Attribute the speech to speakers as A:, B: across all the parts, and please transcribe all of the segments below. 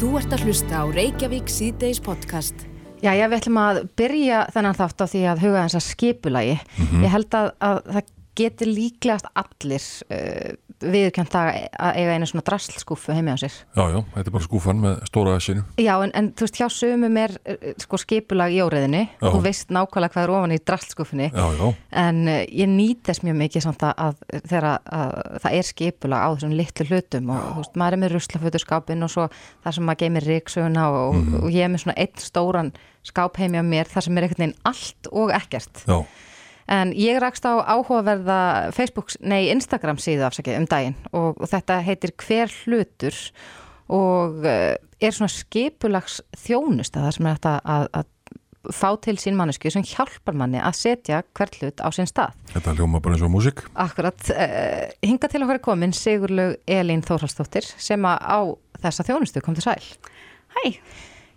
A: Þú ert að hlusta á Reykjavík síðdeis podcast.
B: Já, ég við ætlum að byrja þennan þátt á því að huga þess að skipulagi. Ég held að, að það getur líklegast allir uh, viðkjönd að eiga einu svona drasslskúfu heimi á sér.
C: Já, já, þetta er bara skúfan með stóra essinu.
B: Já, en, en þú veist, hjá sumum er uh, sko skipulag í óreðinni.
C: Já.
B: Þú veist nákvæmlega hvað er ofan í drasslskúfunni.
C: Já, já,
B: En uh, ég nýt þess mjög mikið samt að, þegar að, það er skipulag á þessum litlu hlutum og þú veist, maður er með ruslaföturskapin og svo það sem maður geymir ríksuguna og,
C: Mhm.
B: og ég er með svona einn stóran skáp heimi á mér þar sem er einhvern veginn allt og ekkert.
C: já,
B: En ég rakst á áhugaverða Facebook, nei Instagram síðu afsakið um daginn og, þetta heitir Hver hlutur og uh, er svona skipulags þjónusta það sem er þetta að, að fá til sín mannesku sem hjálpar manni að setja hvert hlut á sinn stað.
C: þetta hljóma bara eins og músík.
B: Akkurat, uh, hinga til okkar er komin Sigurlaug Elín Þórhalsdóttir sem að á þessa þjónustu kom til sæl.
D: Hæ,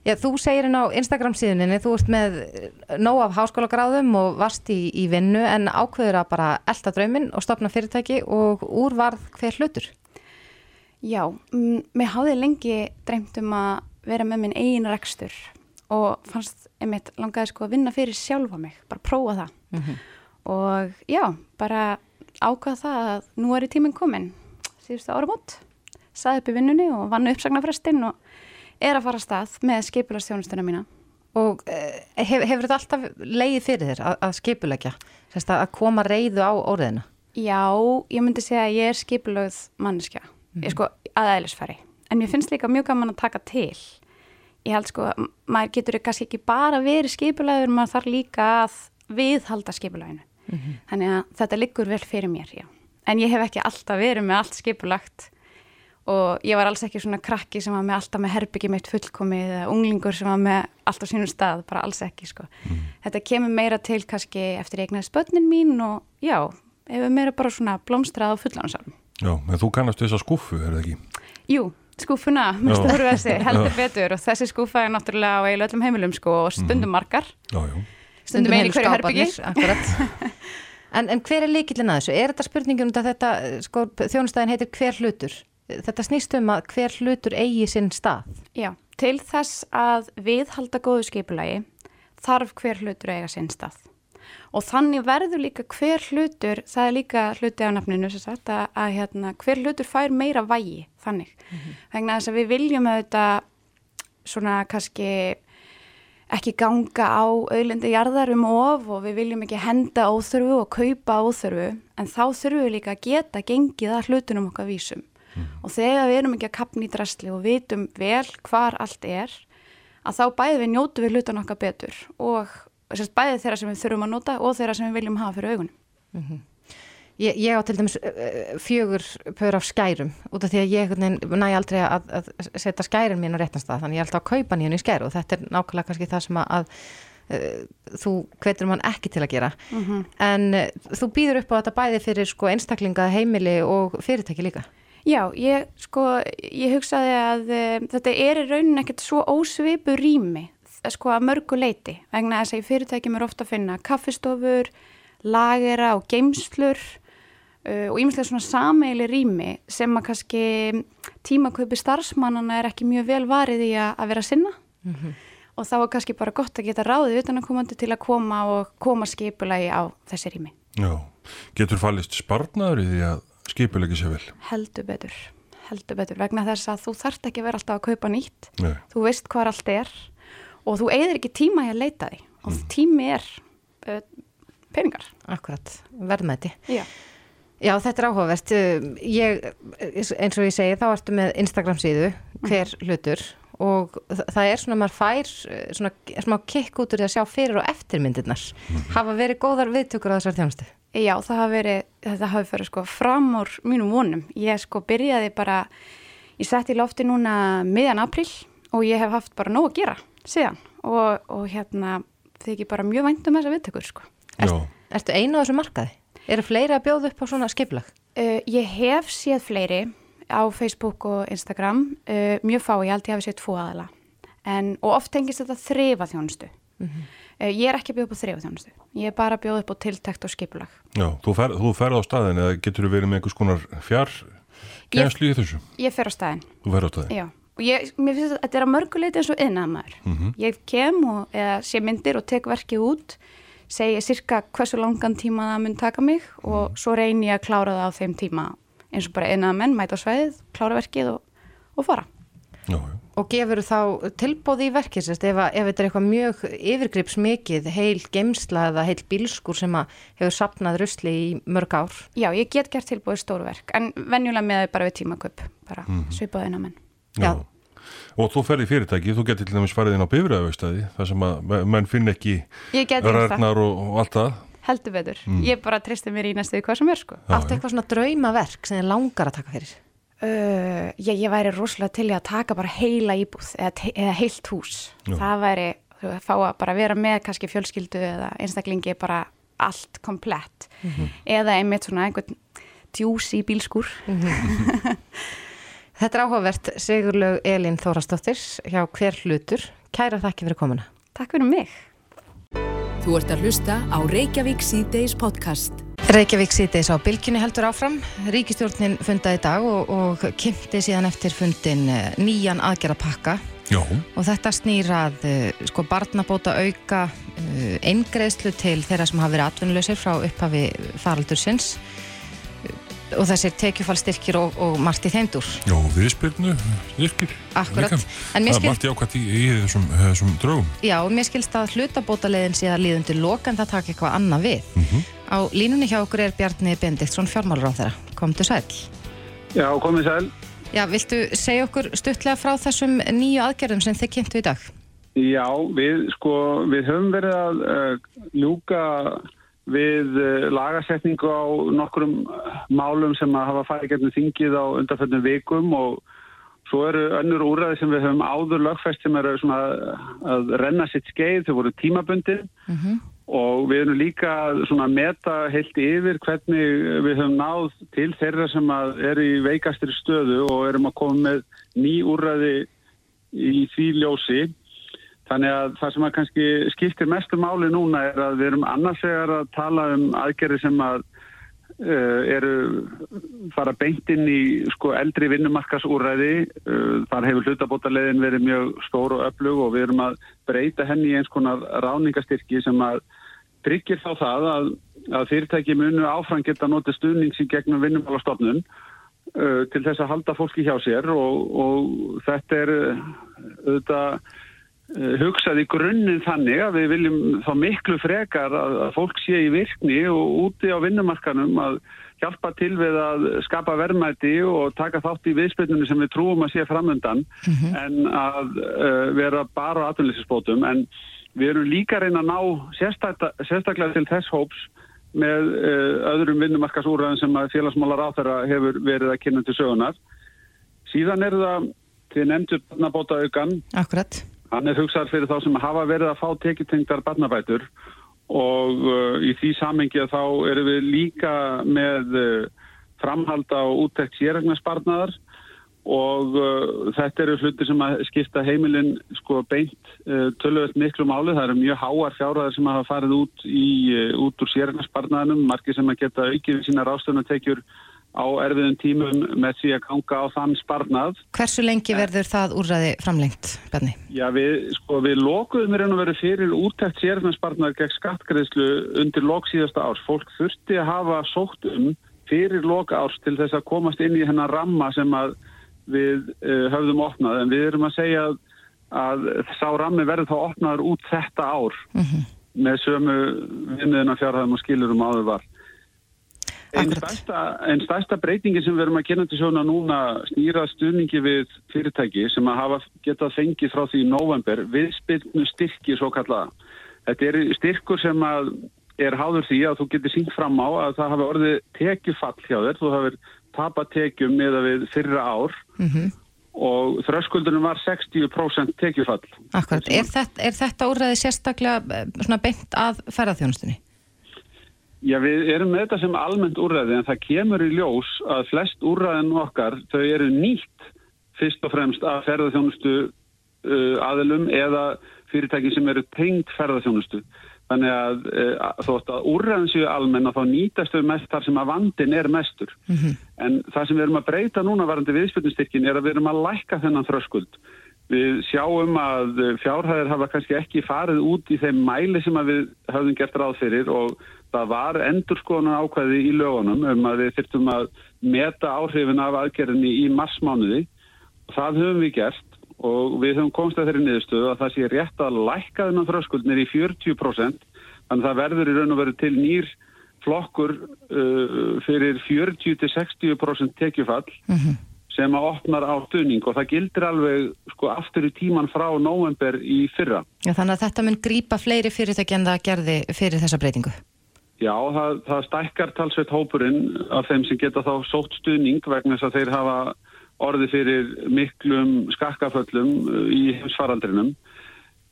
B: Já, þú segir henn á Instagram síðuninni, þú ert með nóg af háskólagráðum og varst í, í vinnu en ákveður að bara elda drauminn og stopna fyrirtæki og úr varð hver hlutur.
D: já, mm, mér hafði lengi dreymt um að vera með minn eigin rekstur og fannst einmitt langaði sko að vinna fyrir sjálfa mig, bara prófa það. Og já, bara ákvaða það að nú er í tíminn komin, síðustu áramót, saði upp í vinnunni og vann uppsagnarfrestinn og er að fara að stað með skipulastjónustuna mína.
B: Og uh, hef, hefur þetta alltaf leið fyrir þér að, að skipulegja, sérst að koma reyðu á óriðina?
D: Já, ég myndi segja að ég er skipulögð manneskja, ég er sko aðeinsfæri, en mér finnst líka mjög gaman að taka til. Ég held sko, að maður getur kannski ekki bara verið skipulögur, maður þarf líka að viðhalda skipulöginu. Þannig að þetta liggur vel fyrir mér, já. En ég hef ekki alltaf verið með allt skipulagt og ég var alls ekki svona krakki sem var með alltaf með herbyggi mitt fullkomið eða unglingur sem var með allt á sínum stað, bara alls ekki sko. Þetta kemur meira til kannski eftir eignaðis börnin mín og já, ef við meira bara svona blómstrað á fullansárum.
C: Já, en þú kannast þess að skúfu, er það ekki?
D: Jú, skúfuna, minnstu
C: Já.
D: voru þessi, heldur betur og þessi skúfa er náttúrulega á eiginlega öllum heimilum sko og stundum margar,
C: Já, já.
D: stundum einu
B: heilu
D: hverju herbyggi.
B: en, en hver er líkillin að þessu? Er þetta spurningum um að þetta, eh, sko, þjónustæðin heitir hver hlutur? Þetta snýst um að hver hlutur eigi sinn stað.
D: Já, til þess að viðhalda góðu skipulagi þarf hver hlutur að eiga sinn stað. Og þannig verður líka hver hlutur, það er líka hluti af nafninu, sem sagt, að, að hérna, hver hlutur fær meira vægi, þannig. Vegna þess að við viljum auðvitað svona kannski ekki ganga á auðlindi jarðar um of og við viljum ekki henda óþörfu og kaupa óþörfu, en þá þurfum við líka að geta gengið að hlutunum okkar vísum. Og þegar við erum ekki að kapna í drasli og vitum vel hvar allt er, að þá bæði við njótu við hlutan okkar betur og sérst, bæði þeirra sem við þurfum að nota og þeirra sem við viljum hafa fyrir augunum.
B: Ég, ég á til dæmis uh, fjögur pör af skærum út af því að ég næ aldrei að, að setja skærin mín á réttan stað. Þannig ég er alltaf að kaupa nýjum í skæru og þetta er nákvæmlega kannski það sem að, að uh, þú hvetur mann ekki til að gera. En uh, þú býður upp á þetta bæði fyrir sko einstaklinga, heimili og fyrirtæki líka
D: Já, ég, sko, ég hugsaði að e, þetta er í raunin ekkert svo ósvipu rými, sko, að mörgu leiti, vegna þess að í fyrirtækjum er ofta að finna kaffistofur, lagera og geimslur uh, og ímestlega svona sameili rými sem að kannski tímakaupi starfsmannana er ekki mjög vel varið í að, að vera sinna og þá er kannski bara gott að geta ráðið utan að komandi til að koma og koma skipulagi á þessi rými.
C: Já. Getur fallist sparnaður í því að skipulegi sér vel?
D: Heldur betur, heldur betur, vegna þess að þú þarft ekki að vera alltaf að kaupa nýtt,
C: Nei.
D: þú veist hvað allt er og þú eigðir ekki tíma í að leita því. Og tími er uh, peningar.
B: Akkurat, verðmæti.
D: Já.
B: Já, þetta er áhugavert. Ég, eins og ég segi, þá ertu með Instagram síðu, hver hlutur og þa- það er svona, maður fær uh, svona smá kikk út úr því að sjá fyrir og eftirmyndirnar. Hafa verið góðar viðtökur á þessar þjónustu
D: Já, það hafi verið, þetta hafi fyrir sko fram úr mínum vonum. Ég sko byrjaði bara, ég sett í lofti núna miðjan april og ég hef haft bara nóg að gera síðan og, og hérna þykir bara mjög vænt um þessa viðtökur sko.
C: Já.
B: Ertu einu á þessu markaði? Eru fleiri að bjóða upp á svona skiplag?
D: Uh, ég hef séð fleiri á Facebook og Instagram, uh, mjög fá, ég held ég hafi séð tvo aðala. En, og oft tengist þetta þrifa þjónustu. uh, ég er ekki að bjóða upp á þrifa þjónustu. Ég er bara að bjóða upp á tiltekt og skipulag.
C: Já, þú, fer, þú ferð á staðin eða getur þú verið með einhvers konar fjár kænslu í þessu?
D: Ég fer á staðin,
C: Þú ferð á staðin?
D: já. og ég, mér finnst að þetta er að mörguleiti eins og innamæður. Mm -hmm. Ég kem og eða, sé myndir og tek verkið út, segi cirka hversu langan tíma það mun taka mig og svo reynir ég að klára það á þeim tíma eins og bara innamenn, mæta á sveið, klára verkið og, og fara.
C: Já, já.
B: Og gefur þá tilbóði í verkið, sérst, ef, ef þetta er eitthvað mjög yfirgrips mikið, heil gemsla eða heil bílskur sem hefur sapnað rusli í mörg ár?
D: Já, ég get gert tilbóði stóru verk, en venjulega með bara við tímaköp, bara mm -hmm. svipaði innamenn.
C: Já. Og þú ferði í fyrirtæki, þú getur til dæmis farið inn á bifræðaustæði, þar sem að menn finn ekki rærnar og, og allt það.
D: Heldur betur. Mm. Ég bara tristi mér í næstu hvað sem er sko.
B: Áttu eitthvað svona draumaverk sem þið langar að taka fyrir?
D: Uh, ég, ég væri rosalega til að taka bara heila íbúð eða, eða heilt hús. Já. Það væri, þú veist, fá að bara vera með kannski fjölskyldu eða einstaklingi bara allt komplett. Mm -hmm. Eða einmitt svona einhvern djús í bílskur. Mm -hmm.
B: Þetta er áhugavert Sigurlaug Elin Þórastóttir hjá Hver hlutur. Kæra þakki fyrir komuna.
D: Takk fyrir mig.
A: Þú ert að hlusta á Reykjavík C-Days podcast.
B: Reykjavík C-Days á bylginni heldur áfram. Ríkistjórnin fundaði í dag og, og kynnti síðan eftir fundin nýjan aðgerapakka.
C: Já.
B: Og þetta snýrað sko barnabóta auka eingreðslu til þeirra sem hafa verið atvinnuleysir frá upphafi faraldursins og þessir tekjufallstyrkir og, og margt í þeimdur.
C: Já, viðspilnu styrkir.
B: Akkurat.
C: Margt í ákvæmt í, í þessum, þessum draugum.
B: Já, og mér skilst að hlutabótalegin sé að líðundir lokan það taka eitthvað annað við. Mm -hmm. Á línunni hjá okkur er Bjarni Bendiktsson fjármálur á þeirra. Komdu sæl.
E: Já, komið sæl.
B: Já, viltu segja okkur stuttlega frá þessum nýju aðgerðum sem þið kynntu í dag?
E: Já, við, sko, við höfum verið að uh, ljúka við lagasetningu á nokkrum málum sem að hafa farið getnum þingið á undanfjöldnum vikum og svo eru önnur úræði sem við höfum áður lögfest sem eru svona að renna sitt skeið, þau voru tímabundin mm -hmm. Og við erum líka svona að meta heilt yfir hvernig við höfum náð til þeirra sem eru í veikastir stöðu og erum að koma með ný úræði í því ljósi. Þannig að það sem að kannski skiptir mestu máli núna er að við erum annarsvegar að tala um aðgerri sem að eru fara beint inn í sko, eldri vinnumarkasúræði. Uh, þar hefur hlutabótalegin verið mjög stór og öflug og við erum að breyta henni í eins konar ráningastyrki sem að tryggir þá það að, að fyrirtæki munu áfram geta notið stuðnings í gegnum vinnumálastofnun uh, til þess að halda fólki hjá sér og, og þetta er auðvitað Eh, hugsað í grunninn þannig að við viljum þá miklu frekar að, fólk sé í virkni og úti á vinnumarkanum að hjálpa til við að skapa verðmæti og taka þátt í viðspilnum sem við trúum að sé framöndan mm -hmm. en að uh, vera bara á atvinnlýsinsbótum en við erum líka reyna að ná sérstaklega, sérstaklega til þess hóps með uh, öðrum vinnumarkasúræðin sem að félagsmálar á þeirra hefur verið að kynna til sögunar. Síðan er það til nefndur bóta aukan.
B: Akkurat
E: Hann er hugsað fyrir þá sem hafa verið að fá tekitengtar barnabætur og uh, í því samengja þá erum við líka með uh, framhald á úttækt sérregnarspartnaðar og uh, þetta eru hluti sem að skipta heimilinn sko beint uh, tölvöld miklu máli. Það eru mjög háar fjárhæðar sem hafa farið út, í, uh, út úr sérregnarspartnaðanum, margir sem að geta aukið sína rástöfnatekjur á erfiðum tímum með því að ganga á þann sparnað.
B: Hversu lengi verður það úrraði framlengt, Benni?
E: Já, við, sko, við lokuðum er að vera fyrir úttækt sérfnarsparnað gegn skattgreðslu undir lok síðasta árs. Fólk þurfti að hafa sótt um fyrir loka árs til þess að komast inn í hennar ramma sem við uh, höfðum opnað. En við erum að segja að, að sá rammi verður þá opnaður út þetta ár mm -hmm. með sömu vinniðina fjárhæðum og skilurum áður var. Einn stærsta, ein stærsta breytingi sem við erum að kynna til sjóna núna snýra stuðningi við fyrirtæki sem að hafa getað fengið frá því í november viðspilnu styrki svo kallaða. Þetta er styrkur sem að er háður því að þú getur sínt fram á að það hafi orðið tekjufall hjá þér, þú hafið tapat tekjum með að við fyrra ár mm -hmm. og þröskuldunum var 60% tekjufall.
B: Akkurat, er þetta, er þetta úrræði sérstaklega eh, beint að ferðarþjónustunni?
E: Já, við erum með þetta sem almennt úrræði en það kemur í ljós að flest úrræðin okkar, þau eru nýtt fyrst og fremst að ferðarþjónustu uh, aðilum eða fyrirtæki sem eru tengt ferðarþjónustu. Þannig að, að þótt að úrræðin séu almenna þá nýtast við mest þar sem að vandin er mestur. Mm -hmm. En það sem við erum að breyta núna varandi viðspilnustyrkin er að við erum að lækka þennan þröskuld. Við sjáum að fjárhæðir hafa kannski ekki farið út í þeim mæli sem við höfum gert ráð fyrir og það var endurskoðunar ákvæði í lögunum um að við þurftum að meta áhrifin af aðgerðinni í marsmánuði. Það höfum við gert og við höfum komst að þeirri niðurstöðu að það sé rétt að lækka þennan þröskuldnir í 40% þannig að það verður í raun og veru til nýr flokkur uh, fyrir 40-60% tekjufall mm -hmm sem að opnar á stuðning og það gildir alveg sko aftur í tíman frá november í fyrra.
B: Já, þannig að þetta mun grípa fleiri fyrirtæki en það gerði fyrir þessa breytingu?
E: Já, það, það stækkar talsveit hópurinn af þeim sem geta þá sótt stuðning vegna þess að þeir hafa orði fyrir miklum skakkaföllum uh, í heimsfaraldrinum.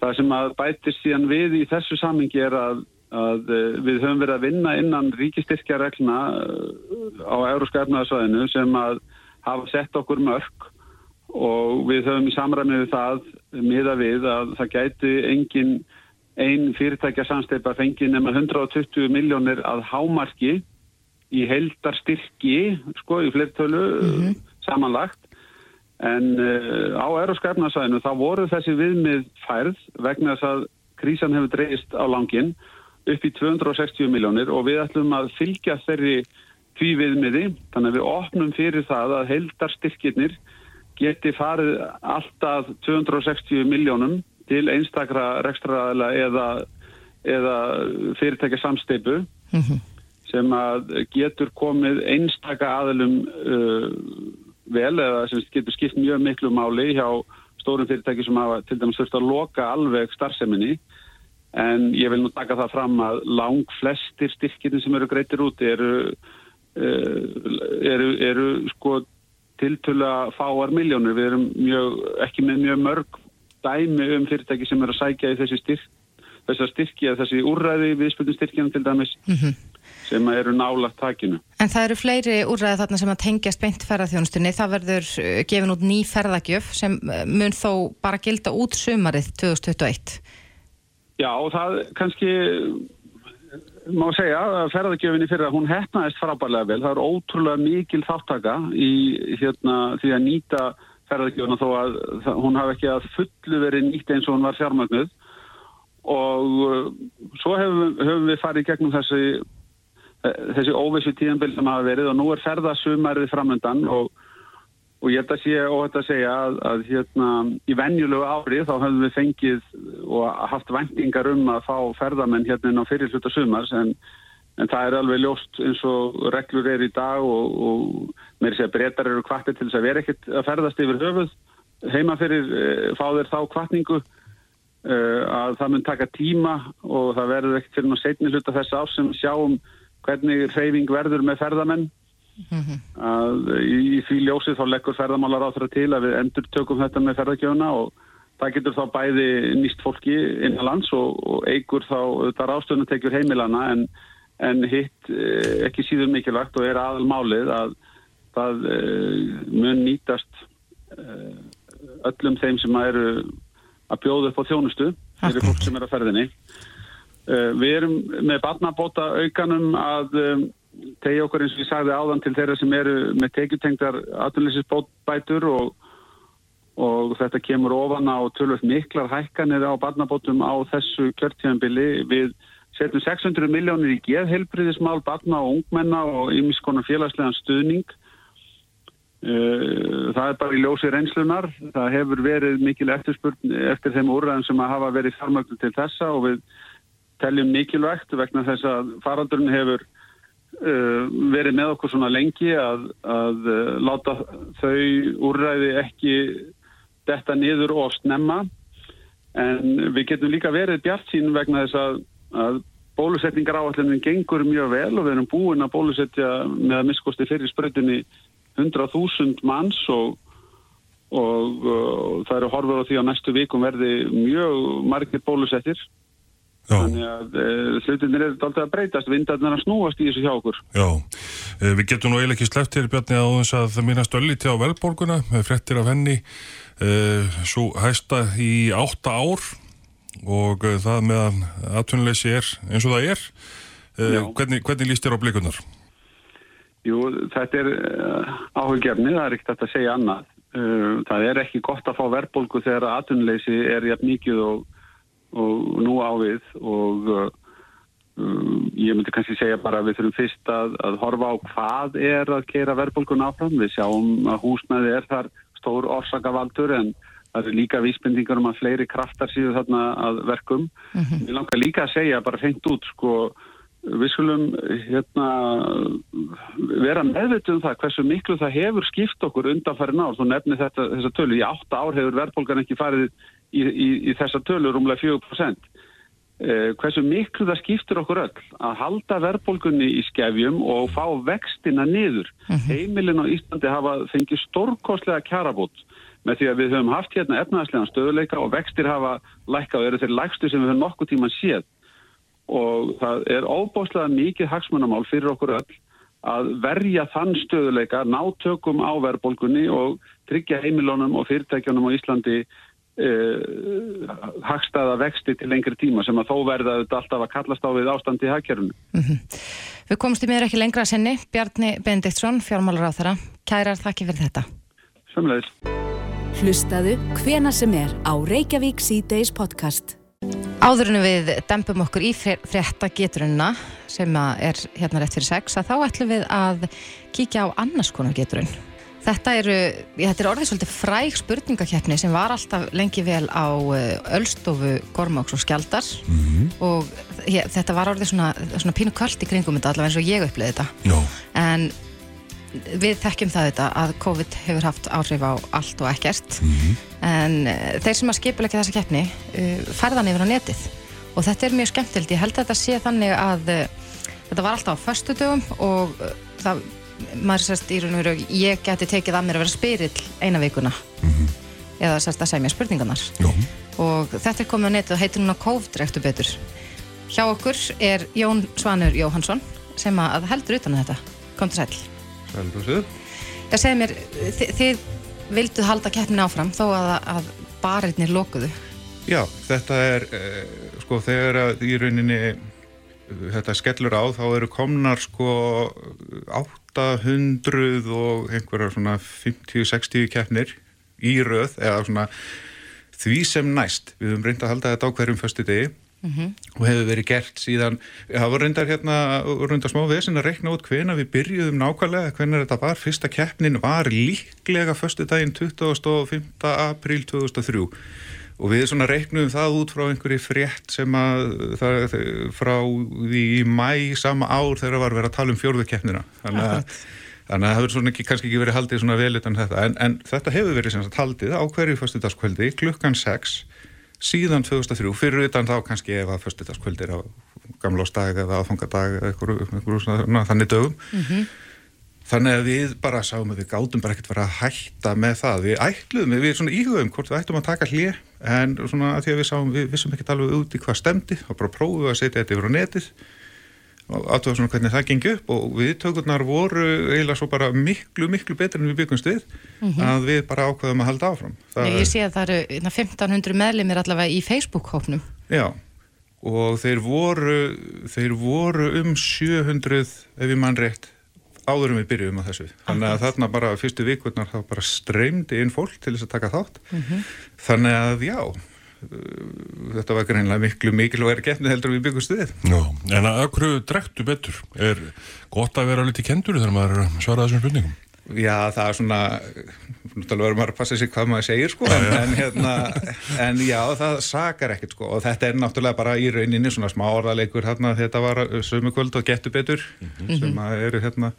E: Það sem að bætist síðan við í þessu samingi er að, að uh, við höfum verið að vinna innan ríkistyrkjaregluna uh, á Euróska efnaðarsvæðinu sem að hafa sett okkur mörg og við höfum í samræmið það miða við að það gæti engin einn fyrirtækja samsteipa fengið nema 120 miljónir að hámarki í heldarstyrki sko í flertölu mm -hmm. samanlagt en uh, á eroskapnarsæðinu þá voru þessi viðmið færð vegna þess að krísan hefur dreyist á langin upp í 260 miljónir og við ætlum að fylgja þeirri því viðmiði, þannig að við opnum fyrir það að heldarstyrkirnir geti farið alltaf 260 miljónum til einstakra rekstraðala eða, eða fyrirtækja samsteipu mm -hmm. sem að getur komið einstaka aðlum uh, vel eða sem getur skipt mjög miklu máli hjá stórum fyrirtæki sem hafa til dæmis þurft að loka alveg starfseminni en ég vil nú taka það fram að lang flestir styrkirni sem eru greitir út eru Eh, eru, eru sko tiltöla fáar miljónir. Við erum mjög, ekki með mjög mörg dæmi um fyrirtæki sem eru að sækja í þessi styrk, þessar styrki eða þessi úrræði viðspilnum styrkjana til dæmis mm -hmm. sem eru nálagt takinu.
B: En það eru fleiri úrræði þarna sem að tengjast beint ferðarþjónustunni. Það verður eh, gefin út ný ferðargjöf sem eh, mun þó bara gilda út sumarið 2021.
E: Já og það kannski má segja að ferðargjöfinni fyrir að hún hefnaðist frábærlega vel. Það er ótrúlega mikil þáttaka í hérna, því að nýta ferðargjöfina þó að hún hafi ekki að fullu verið nýtt eins og hún var fjármagnuð og uh, svo hefum, hefum við farið gegnum þessi, þessi óvissu tíðanbild sem hafa verið og nú er ferðarsumærið framöndan og og ég held að sé óhætt að segja að, að hérna, í venjulegu ári þá höfum við fengið og haft vendingar um að fá ferðamenn hérna inn á fyrirluta sumars en, en það er alveg ljóst eins og reglur er í dag og, og mér sé að breytar eru kvartir til þess að vera ekkert að ferðast yfir höfuð. Heima fyrir e, fá þeir þá kvartningu e, að það mun taka tíma og það verður ekkert fyrir náttúrulega setni hluta þess að sem sjáum hvernig reyfing verður með ferðamenn. Mm -hmm. að í því ljósið þá leggur ferðamálar á þeirra til að við endur tökum þetta með ferðarkjöfuna og það getur þá bæði nýst fólki innan lands og, og eigur þá þetta rástöðunum tekjur heimilana en, en hitt eh, ekki síður mikilvægt og er aðal málið að það eh, mun nýtast eh, öllum þeim sem eru að bjóða upp á þjónustu þeirri fólk sem er að ferðinni. Við erum með barnabóta aukanum að tegja okkur eins og ég sagði áðan til þeirra sem eru með tekjutengdar aðlunleysisbætur og, og þetta kemur ofan á tölvöld miklar hækkanir á barnabótum á þessu kjörtíðanbili við setjum 600 miljónir í geðhelbriðismál barna og ungmenna og ymiskonar félagslegan stuðning. Eh, það er bara í ljósi reynslunar það hefur verið mikil eftirspurn eftir þeim úrræðum sem að hafa verið farmögnu til þessa og við teljum mikilvægt vegna þess að faraldurinn hefur Uh, verið með okkur svona lengi að, að uh, láta þau úrræði ekki detta niður og snemma. En við getum líka verið bjart sín vegna þess að, að bólusetningar áallinni gengur mjög vel og við erum búin að bólusetja með að miskosti fyrir spröytunni 100.000 manns og, og, og það eru horfur á því á næstu vikum verði mjög margir bólusettir. Já. Þannig að e, hlutinir eru alltaf að breytast, vindarnar að snúast í þessu hjá okkur.
C: Já, e, við getum nú eiginlega ekki sleppt hér Bjarni á þess að það mínast ölliti á velborguna frettir af henni, e, svo hæsta í átta ár og uh, það meðan aðtunleysi er eins og það er. Uh, hvernig, hvernig líst þér á blikunar?
E: Jú, þetta er uh, áhugjefni, það er ekkert að segja annað. Það er ekki gott að fá verðbólgu þegar aðtunleysi er jæfn mikið og, og nú ávið og ég myndi kannski segja bara að við þurfum fyrst að, að horfa á hvað er að gera verðbólgun áfram, við sjáum að húsnæði er þar stór orsakavaldur en það eru líka vísbendingar um að fleiri kraftar síðu þarna að verkum. Mm -hmm. Langar líka að segja bara fengt út sko við skulum hérna vera meðvituð um það hversu miklu það hefur skipt okkur undanfæri náður. Þú nefnir þetta, þessa tölu. Í átta ár hefur verðbólgan ekki farið í, í, í þessa tölu rúmlega 4%. Eh, hversu miklu það skiptur okkur öll að halda verðbólgunni í skefjum og fá vextina niður. Mm -hmm. Heimilin á Íslandi hafa fengið stórkostlega kjarabót með því að við höfum haft hérna efnaðslega stöðuleika og vextir hafa lækkað og eru þeir lækstu sem við höfum nokkuð tíma séð og það er óbáslega mikið hagsmunamál fyrir okkur öll að verja þann stöðuleika, ná tökum á verðbólgunni og tryggja heimilunum og fyrirtækjunum á Íslandi uh, hagstaða vexti til lengri tíma sem að þó verða þetta alltaf að kallast á við ástandi í hagkerfunu. Mm -hmm.
B: Við komumst í miður ekki lengra að senni. Bjarni Bendiktsson, fjármálar á þeirra. Kærar, þakki fyrir þetta.
E: Samleis.
A: Hlustaðu hvena sem er á Reykjavík C-Days podcast.
B: Áðurinu við dempum okkur í frétta geturunna sem er hérna rétt fyrir sex að þá ætlum við að kíkja á annars konar geturun. Þetta eru, þetta er orðið svolítið fræg spurningakeppni sem var alltaf lengi vel á Ölstofu, eh, Gormáks og Skjaldar mm -hmm. og ég, þetta var orðið svona, svona pínu kvöld í kringum þetta allavega eins og ég uppleiði þetta.
C: No.
B: En við þekkjum það þetta að COVID hefur haft áhrif á allt og ekkert mm -hmm. en eh, þeir sem að skipulegja þessa keppni uh, færðan yfir á netið og þetta er mjög skemmtild. Ég held að þetta sé þannig að uh, þetta var alltaf á förstu dögum og það maður sérst í raun og veru ég geti tekið að mér að vera spyrill eina vikuna mm -hmm. eða sérst að segja mér spurningarnar
C: Jó.
B: og þetta er komið á netið og heitir núna Kófdrektu betur hjá okkur er Jón Svanur Jóhansson sem að heldur utan um þetta kom til sæl Það segir mér, þið, þið vildu halda keppnin áfram þó að, að barinnir lokuðu.
F: Já, þetta er eh, sko þegar að í rauninni þetta skellur á þá eru komnar sko átt 800 og einhverjar svona 50-60 keppnir í röð eða svona því sem næst. Við höfum reyndað að halda þetta á hverjum förstu degi mm -hmm. og hefur verið gert síðan, það var reyndar hérna, reyndar smá veðsinn að rekna út hvena við byrjuðum nákvæmlega, hvena þetta var. Fyrsta keppnin var líklega förstu daginn 25. april 2003 og við svona reiknum það út frá einhverju frétt sem að það, frá því í mæ sama ár þegar það var verið að tala um fjórðukeppnina þannig að, þannig að það hefur svona ekki, kannski ekki verið haldið svona vel utan þetta en, en þetta hefur verið sem sagt haldið á hverju fyrstudagskvöldi klukkan 6 síðan 2003 fyrir utan þá kannski fyrstudagskvöldi er á gamla ástæg eða aðfangadag eða einhverju svona þannig dögum mm -hmm. Þannig að við bara sáum að við gátum bara ekkert vera að hætta með það. Við ætluðum, við svona íhugum hvort við ættum að taka hlið en svona að því að við sáum, við vissum ekki alveg út í hvað stemdi og bara prófum að setja þetta yfir á netið aðtöða svona hvernig það gengi upp og við tökurnar voru eiginlega svo bara miklu, miklu betur en við byggumst við mm -hmm. að við bara ákveðum að halda áfram.
B: Það Ég sé að það eru 1500 meðlimir allavega í Facebook-hóknum.
F: Já og þeir voru, þeir voru um 700 ef ég mann rétt áðurum við byrjuðum á þessu þannig að þarna bara fyrstu vikurnar þá bara streymdi inn fólk til þess að taka þátt mm -hmm. þannig að já þetta var greinlega miklu mikilvægir getni heldur við byggum stuðið
C: Já, en að okkur drektu betur er gott að vera litið kendur þegar maður svara þessum spurningum?
F: Já, það er svona náttúrulega verður maður að passa sér hvað maður segir sko, en, en, hérna, en já, það sakar ekkert sko og þetta er náttúrulega bara í rauninni svona smá orðalegur hérna, þetta var sömukvöld og getur betur mm -hmm. sem eru hérna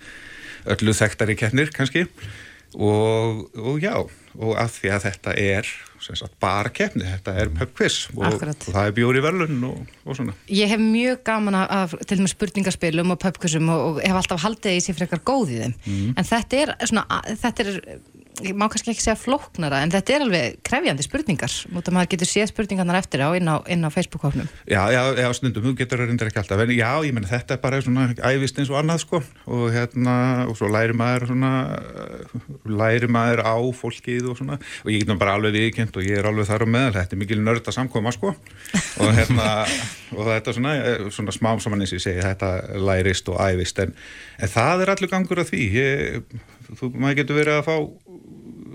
F: öllu þekktari keppnir kannski. Og, og já, og að því að þetta er sagt, bara keppni, þetta er pubquiz og, og það er bjóri verðlun og, og svona.
B: Ég hef mjög gaman af til og með spurningaspilum og pubquizum og hef alltaf haldið í sér frekar góð í þeim, mm. en þetta er svona, þetta er ég má kannski ekki segja flóknara en þetta er alveg krefjandi spurningar mútið að maður getur séð spurningarnar eftir á inn á, á Facebook-hóknum
F: Já, já, já, snundum, þú getur að reynda ekki alltaf en já, ég menn þetta er bara svona æfist eins og annað sko og hérna og svo læri maður svona læri maður á fólkið og svona og ég get nú bara alveg viðkjönd og ég er alveg þar á meðal, þetta er mikil nörda samkoma sko og hérna og þetta svona, svona smám saman eins og ég segi þetta lærist og æfist en, en það er allur gangur að því ég, þú, maður getur verið að fá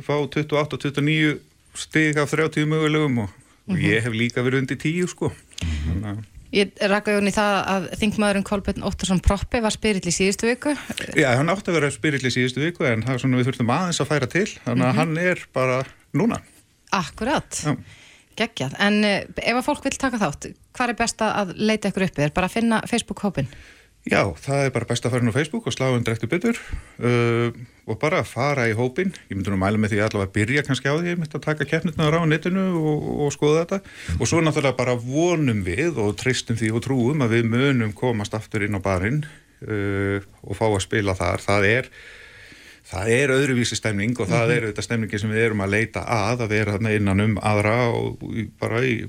F: fá 28-29 stig af 30 mögulegum og, mm -hmm. ég hef líka verið undir 10 sko mm -hmm.
B: Ég rakka í það að þingmaðurinn Kolbjörn Óttarsson Proppi var spirill í síðustu viku
F: Já, hann átti að vera spirill í síðustu viku en það er svona við þurftum aðeins að færa til þannig að mm -hmm. hann er bara núna
B: Akkurat, Já. geggjað en eh, ef að fólk vil taka þátt hvað er best að leita ykkur uppi? Er bara að finna Facebook-hópin?
F: Já, það er bara best að fara á Facebook og slá undir eftir byttur uh, og bara fara í hópin. Ég myndi nú mæla með því allavega að byrja kannski á því að taka keppnirnaður á netinu og, og skoða þetta mm. og svo náttúrulega bara vonum við og tristum því og trúum að við munum komast aftur inn á barinn uh, og fá að spila þar. Það er, það er öðruvísi stemning og það -hmm. er auðvitað stemningi sem við erum að leita að að vera innan um aðra og bara í,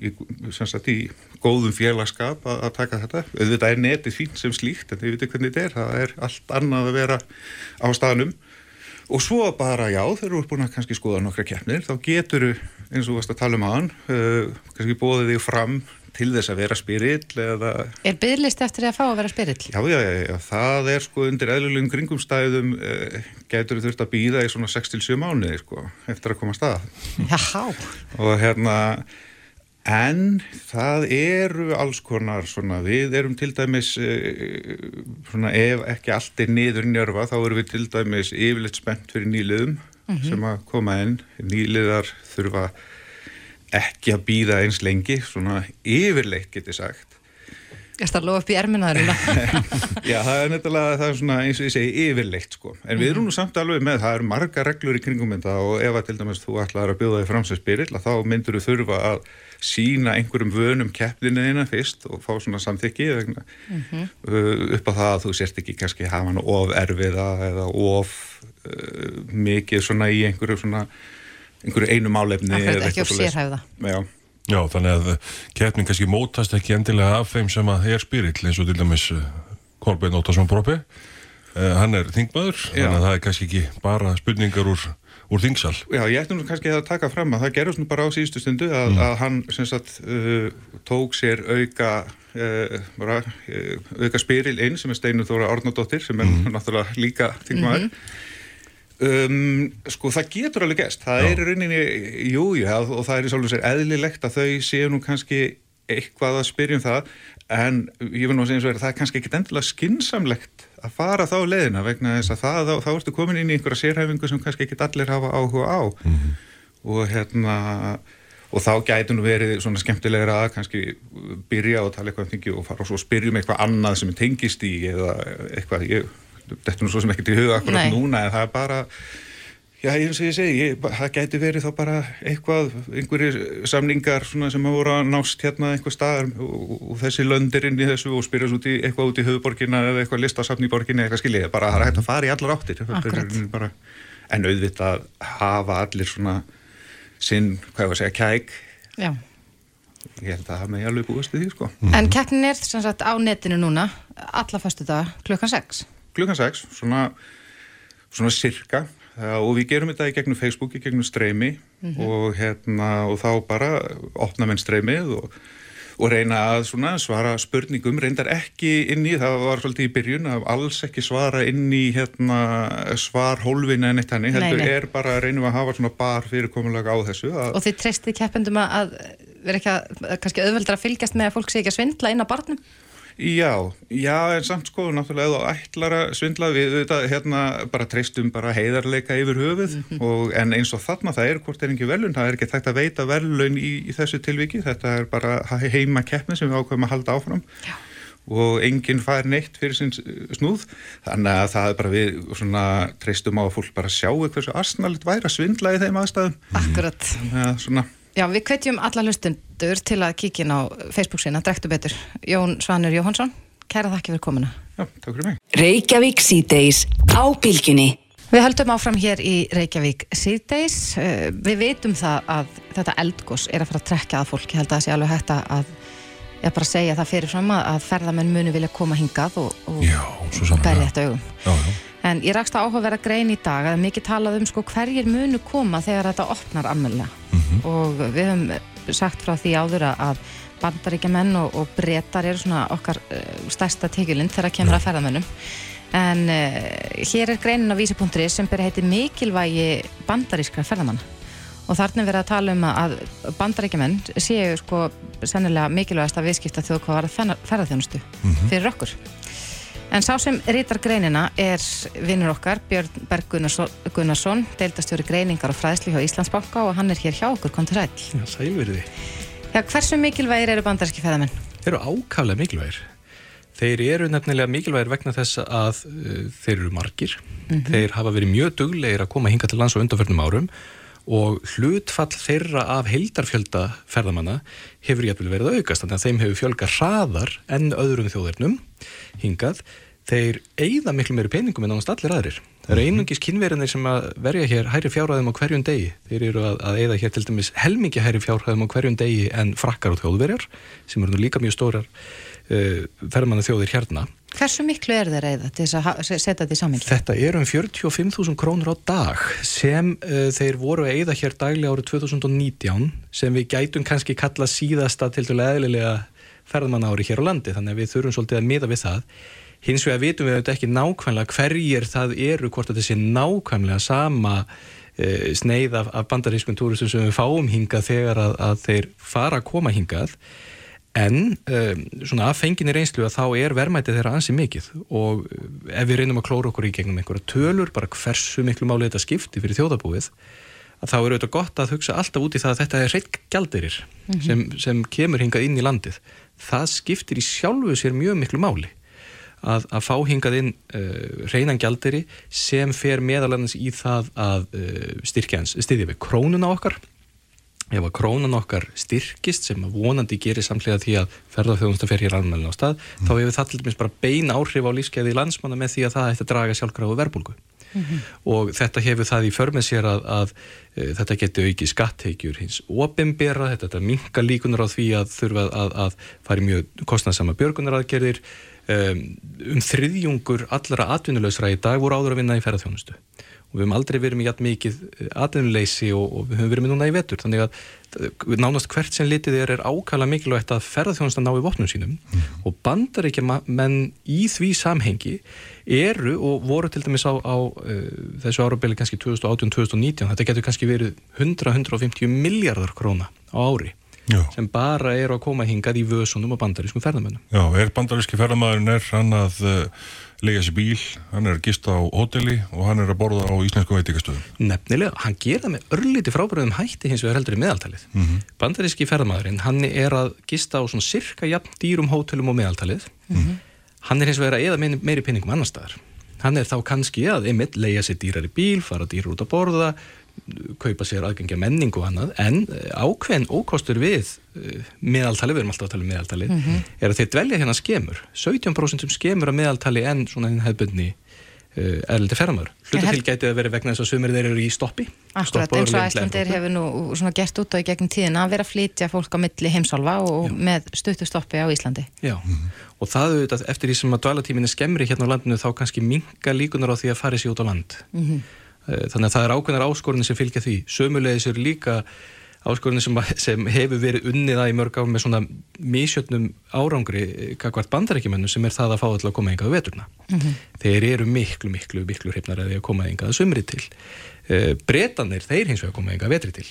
F: í, í góðum félagskap að, að taka þetta. Auðvitað er netið fín sem slíkt en þið veitum hvernig þetta er, það er allt annað að vera á staðnum. Og svo bara já, þegar þú ert búin að kannski skoða nokkra keppnir, þá getur eins og þú varst að tala um aðan uh, kannski bóðið þig fram til þess að vera spirill eða...
B: Er byrlist eftir að fá að vera spirill?
F: Já, já, já, já, það er sko undir eðlulegum kringumstæðum uh, getur þurft að býða í svona 6-7 mánuði sko, eftir að koma að. Stað
B: Já
F: og hérna En það eru alls konar svona, við erum til dæmis, eh, svona ef ekki allt er niður njörfa, þá erum við til dæmis yfirleitt spennt fyrir nýliðum mm -hmm. sem að koma inn. Nýliðar þurfa ekki að býða eins lengi, svona yfirleitt getur sagt.
B: Starf að lofa upp í erminaðurina.
F: Já, það er nefnilega, það er svona eins og ég segi yfirleitt sko. En við erum nú samt alveg með, það eru marga reglur í kringum þetta og ef að til dæmis þú ætlaður að bjóða þig fram sem spirill, þá myndur þú þurfa að sína einhverjum vönum keppninina fyrst og fá svona samþykki mm -hmm. upp á það að þú sérst ekki kannski hafa hann of erfiða eða of uh, mikið svona í einhverju svona einhverju einu málefni
B: Það er ekki of sérhæfða.
F: Já.
C: Já, þannig að keppnin kannski mótast ekki endilega af þeim sem að er spirill eins og til dæmis uh, Kolbein Óttarsson Brópi uh, hann er þingmaður, þannig að það er kannski ekki bara spurningar úr úr þingsal.
F: Já, ég ætti nú kannski að taka fram að það gerðast nú bara á síðustu stundu að, mm. að hann sagt, uh, tók sér auka uh, bara, uh, auka spyril inn sem er Steinu Þóra Ornadóttir sem er mm. náttúrulega líka þingmaður. Mm -hmm. Um, sko það getur alveg gæst það Já. er rauninni, jújú jú, og það er í svolítið sér eðlilegt að þau séu nú kannski eitthvað að spyrjum það en ég vil nú segja eins og er að það er kannski ekkit endilega skinsamlegt að fara þá leðina vegna þess að það, þá, þá ertu komin inn í einhverja sérhæfingu sem kannski ekkit allir hafa áhuga á. Mm -hmm. og hérna og þá gætu nú verið svona skemmtilegra að kannski byrja og tala eitthvað um þingi og fara og svo spyrjum eitthvað annað sem er tengist í eða eitthvað, ég, þetta er nú svo sem ekkert í huga akkurat núna en það er bara Já, eins og ég segi, ég, það gæti verið þá bara eitthvað, einhverjir samningar sem hafa voru að nást hérna einhver staðar og, og þessi löndir inn í þessu og spyrjast út í eitthvað út í höfuborginna eða eitthvað listasafn í borginni eða eitthvað skiljið, bara það er hægt að fara í allar áttir. Bara, en auðvitað hafa allir svona sinn, hvað ég var að segja, kæk. Já. Ég held að það með ég alveg búist í því, sko.
B: En keppnin er sem sagt á netinu núna, alla fastu dag, klukkan 6?
F: Klukkan 6, svona, svona cirka og við gerum þetta í gegnum Facebook, í gegnum streymi mm -hmm. og, hérna, og þá bara opna menn streymið og, og reyna að svara spurningum, reyndar ekki inn í, það var svolítið í byrjun að alls ekki svara inn í hérna, svarhólfina en eitt hannig, heldur nei. er bara að reynum að hafa svona bar fyrirkomulega á þessu.
B: Og þið treystið keppendum að vera ekki að, kannski auðveldra að fylgjast með að fólk sé ekki að svindla inn á barnum?
F: Já, já, en samt sko, náttúrulega eða ætlara svindla við þetta, hérna, bara treystum bara heiðarleika yfir höfuð, mm -hmm. og, en eins og þarna það er hvort er ekki velun, það er ekki þekkt að veita velun í, í þessu tilviki, þetta er bara heima keppni sem við ákveðum að halda áfram já. og enginn fær neitt fyrir sin snúð, þannig að það er bara við svona treystum á að fólk bara sjáu hversu arsnalit væri að svindla í þeim aðstæðum.
B: Akkurat.
F: Þannig að svona
B: Já, við hvetjum alla hlustundur til að kíkja inn á Facebook sína, drektu betur. Jón Svanur Jóhansson, kæra þakki fyrir komuna.
F: Já, takk fyrir mig.
A: Reykjavík síðdeis á bylginni.
B: Við höldum áfram hér í Reykjavík síðdeis. Eh, við veitum það að þetta eldgós er að fara að trekka að fólk. Ég held að það sé alveg hægt að ég bara segja það fyrirfram að ferðamenn muni vilja koma hingað og, og
C: Já, svo sannlega.
B: berja þetta augum.
C: Já, já.
B: En ég rakst að áhugaverða grein í dag að mikið talað um sko hverjir munu koma þegar þetta opnar almennilega. Og við höfum sagt frá því áður að bandaríkjamenn og, og breytar eru svona okkar uh, stærsta tekjulind þegar kemur að ferðamennum. En uh, hér er greinin á vísi.ri sem byrja heiti mikilvægi bandarískra ferðamanna. Og þarna er verið að tala um að bandaríkjumenn séu sko sennilega mikilvægast að viðskipta þjóð hvað var að ferðarþjónustu fyrir okkur. En sá sem rítar greinina er vinnur okkar, Björn Berg Gunnarsson, Gunnarsson deildastjóri greiningar og fræðsli hjá Íslandsbanka og hann er hér hjá okkur, kom til ræll.
G: Já, sælverði.
B: Já, hversu mikilvægir eru bandaríski feðamenn?
G: Þeir eru ákaflega mikilvægir. Þeir eru nefnilega mikilvægir vegna þess að uh, þeir eru margir. Þeir hafa verið mjög duglegir að koma hinga til lands á undanförnum árum og hlutfall þeirra af heildarfjölda ferðamanna hefur jæfnvel verið að aukast, þannig að þeim hefur fjölga hraðar enn öðrum þjóðarnum hingað. Þeir eigða miklu meiri peningum en ánast allir aðrir. Það eru einungis kynverinir sem að verja hér hæri fjárhæðum á hverjum degi. Þeir eru að, að eigða hér til dæmis helmingi hæri fjárhæðum á hverjum degi en frakkar og þjóðverjar sem eru nú líka mjög stórar uh, ferðmanna þjóðir hérna.
B: Hversu miklu er þeir eða til þess að setja þetta í samhengi?
G: Þetta eru um 45.000 krónur á dag sem uh, þeir voru að eigða hér daglega árið 2019 sem við gætum kannski kalla síðasta til til ferðmanna ári hér á landi þannig að við þurfum svolítið að miða við það. Hins vegar vitum við auðvitað ekki nákvæmlega hverjir það eru hvort að þessi nákvæmlega sama uh, sneið af, af bandarískun túristum sem við fáum hingað þegar að, að þeir fara að koma hingað. En um, svona að fenginni reynslu að þá er verðmætið þeirra ansi mikið. Og uh, ef við reynum að klóra okkur í gegnum einhverja tölur, bara hversu miklu máli þetta skipti fyrir þjóðabúið, að þá er auðvitað gott að hugsa alltaf út í það að þetta er reitt gjaldirir sem, sem kemur hingað inn í landið. Það skiptir í sjálfu sér mjög miklu máli að, að fá hingað inn uh, reynan gjaldiri sem fer meðalannins í það að uh, styrkja hans, styðja við krónuna okkar. Ef að krónan okkar styrkist sem að vonandi gerir samlega því að ferðarþjóðumsta fer hér almenna á stað þá hefur það til dæmis bara bein áhrif á lífskeiði landsmanna með því að það ætti að draga sjálfgráðu verbulgu og þetta hefur það í förmið sér að, að e, þetta getur aukið skattheikjur hins opimbera, þetta, þetta minka líkunar á því að þurfa að, að fara í mjög kostnaðsama björgunaraðgerðir. Um, um þriðjungur allra atvinnulegsra í dag voru áður að vinna í ferðarþjónustu og við höfum aldrei verið með jætt mikið atvinnuleysi og, og við höfum verið með núna í vetur. Þannig að eh, nánast hvert sem litið er er ákala mikilvægt að ferðarþjónusta ná í vopnum sínum. Og bandar ekki menn í því samhengi eru og voru til dæmis á, á uh, þessu árabili kannski 2018-2019 þetta getur kannski verið 100-150 miljardar króna á ári
C: Já.
G: sem bara eru að koma hingað í vösunum og bandarískum ferðamönnum.
C: Já, er bandaríski ferðamæðurinn er hann að uh, lega sér bíl, hann er að gista á hóteli og hann er að borða á íslensku veitikastöðum.
G: Nefnilega, hann gera það með örlíti frábæruðum hætti hins vegar heldur í meðaltalið. Bandaríski ferðamaðurinn, hann er að gista á svona cirka jafn dýrum hótelum og meðaltalið. Hann er hins vegar að eða meiri, pinningum annar staðar. Hann er þá kannski að einmitt leia sér dýrar í bíl, fara dýrar út að borða, kaupa sér aðgengja menning og annað, en eh, ákveðin ókostur við eh, meðaltalið, við erum alltaf að tala um meðaltalið, er að þeir dvelja hérna skemur. 17% sem skemur að meðaltali en svona hinn hefðbundni uh, erlendi ferðamæður. Hluta
B: Ég
G: til
B: held-
G: gæti að vera vegna þess að sumir þeir eru í stoppi.
B: Akkurat, eins og Æslandir hefur nú svona gert út á í gegnum tíðina að vera að flytja fólk á milli heimsálfa og með stuttu stoppi á Íslandi.
G: Já, og það auðvitað eftir því sem að dvalatímin er skemmri hérna á landinu þá kannski minga líkunar á því að fari sér út á land.
B: Mhm.
G: Eh, Þannig að það er ákveðnar áskorunni sem fylgja því. Sömulegis eru líka áskorunni sem, sem hefur verið unnið að í mörg á með svona mísjötnum árangri kakvart bandarækjumennu sem er það að fá alltaf að koma hingað á veturna. Þeir eru miklu, miklu, miklu hrifnar að því að koma hingað að sumri til. Bretanir, þeir hins vegar koma hingað að vetri til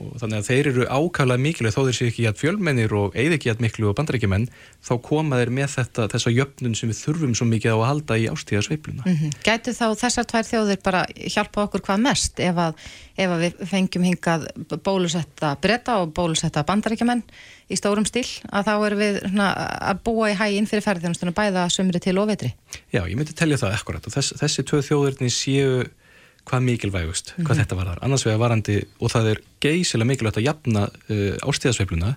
G: og þannig að þeir eru ákvæmlega mikilvæg þó þeir séu ekki jætt fjölmennir og eigð ekki jætt miklu og bandarækjumenn þá koma þeir með þetta, þessa jöfnun sem við þurfum svo mikið á að halda í ástíðasveifluna.
B: Mm Gætu þá þessar tvær þjóðir bara hjálpa okkur hvað mest ef að, ef að við fengjum hingað bólusetta breyta og bólusetta bandaríkjumenn í stórum stíl að þá erum við svona, að búa í hæginn fyrir ferðarþjónustunum bæða sumri til og vetri.
G: Já, ég myndi telja það ekkurat hvað mikilvægust, hvað þetta var þar. Annars vegar varandi, og það er geysilega mikilvægt að jafna uh, ástíðasveifluna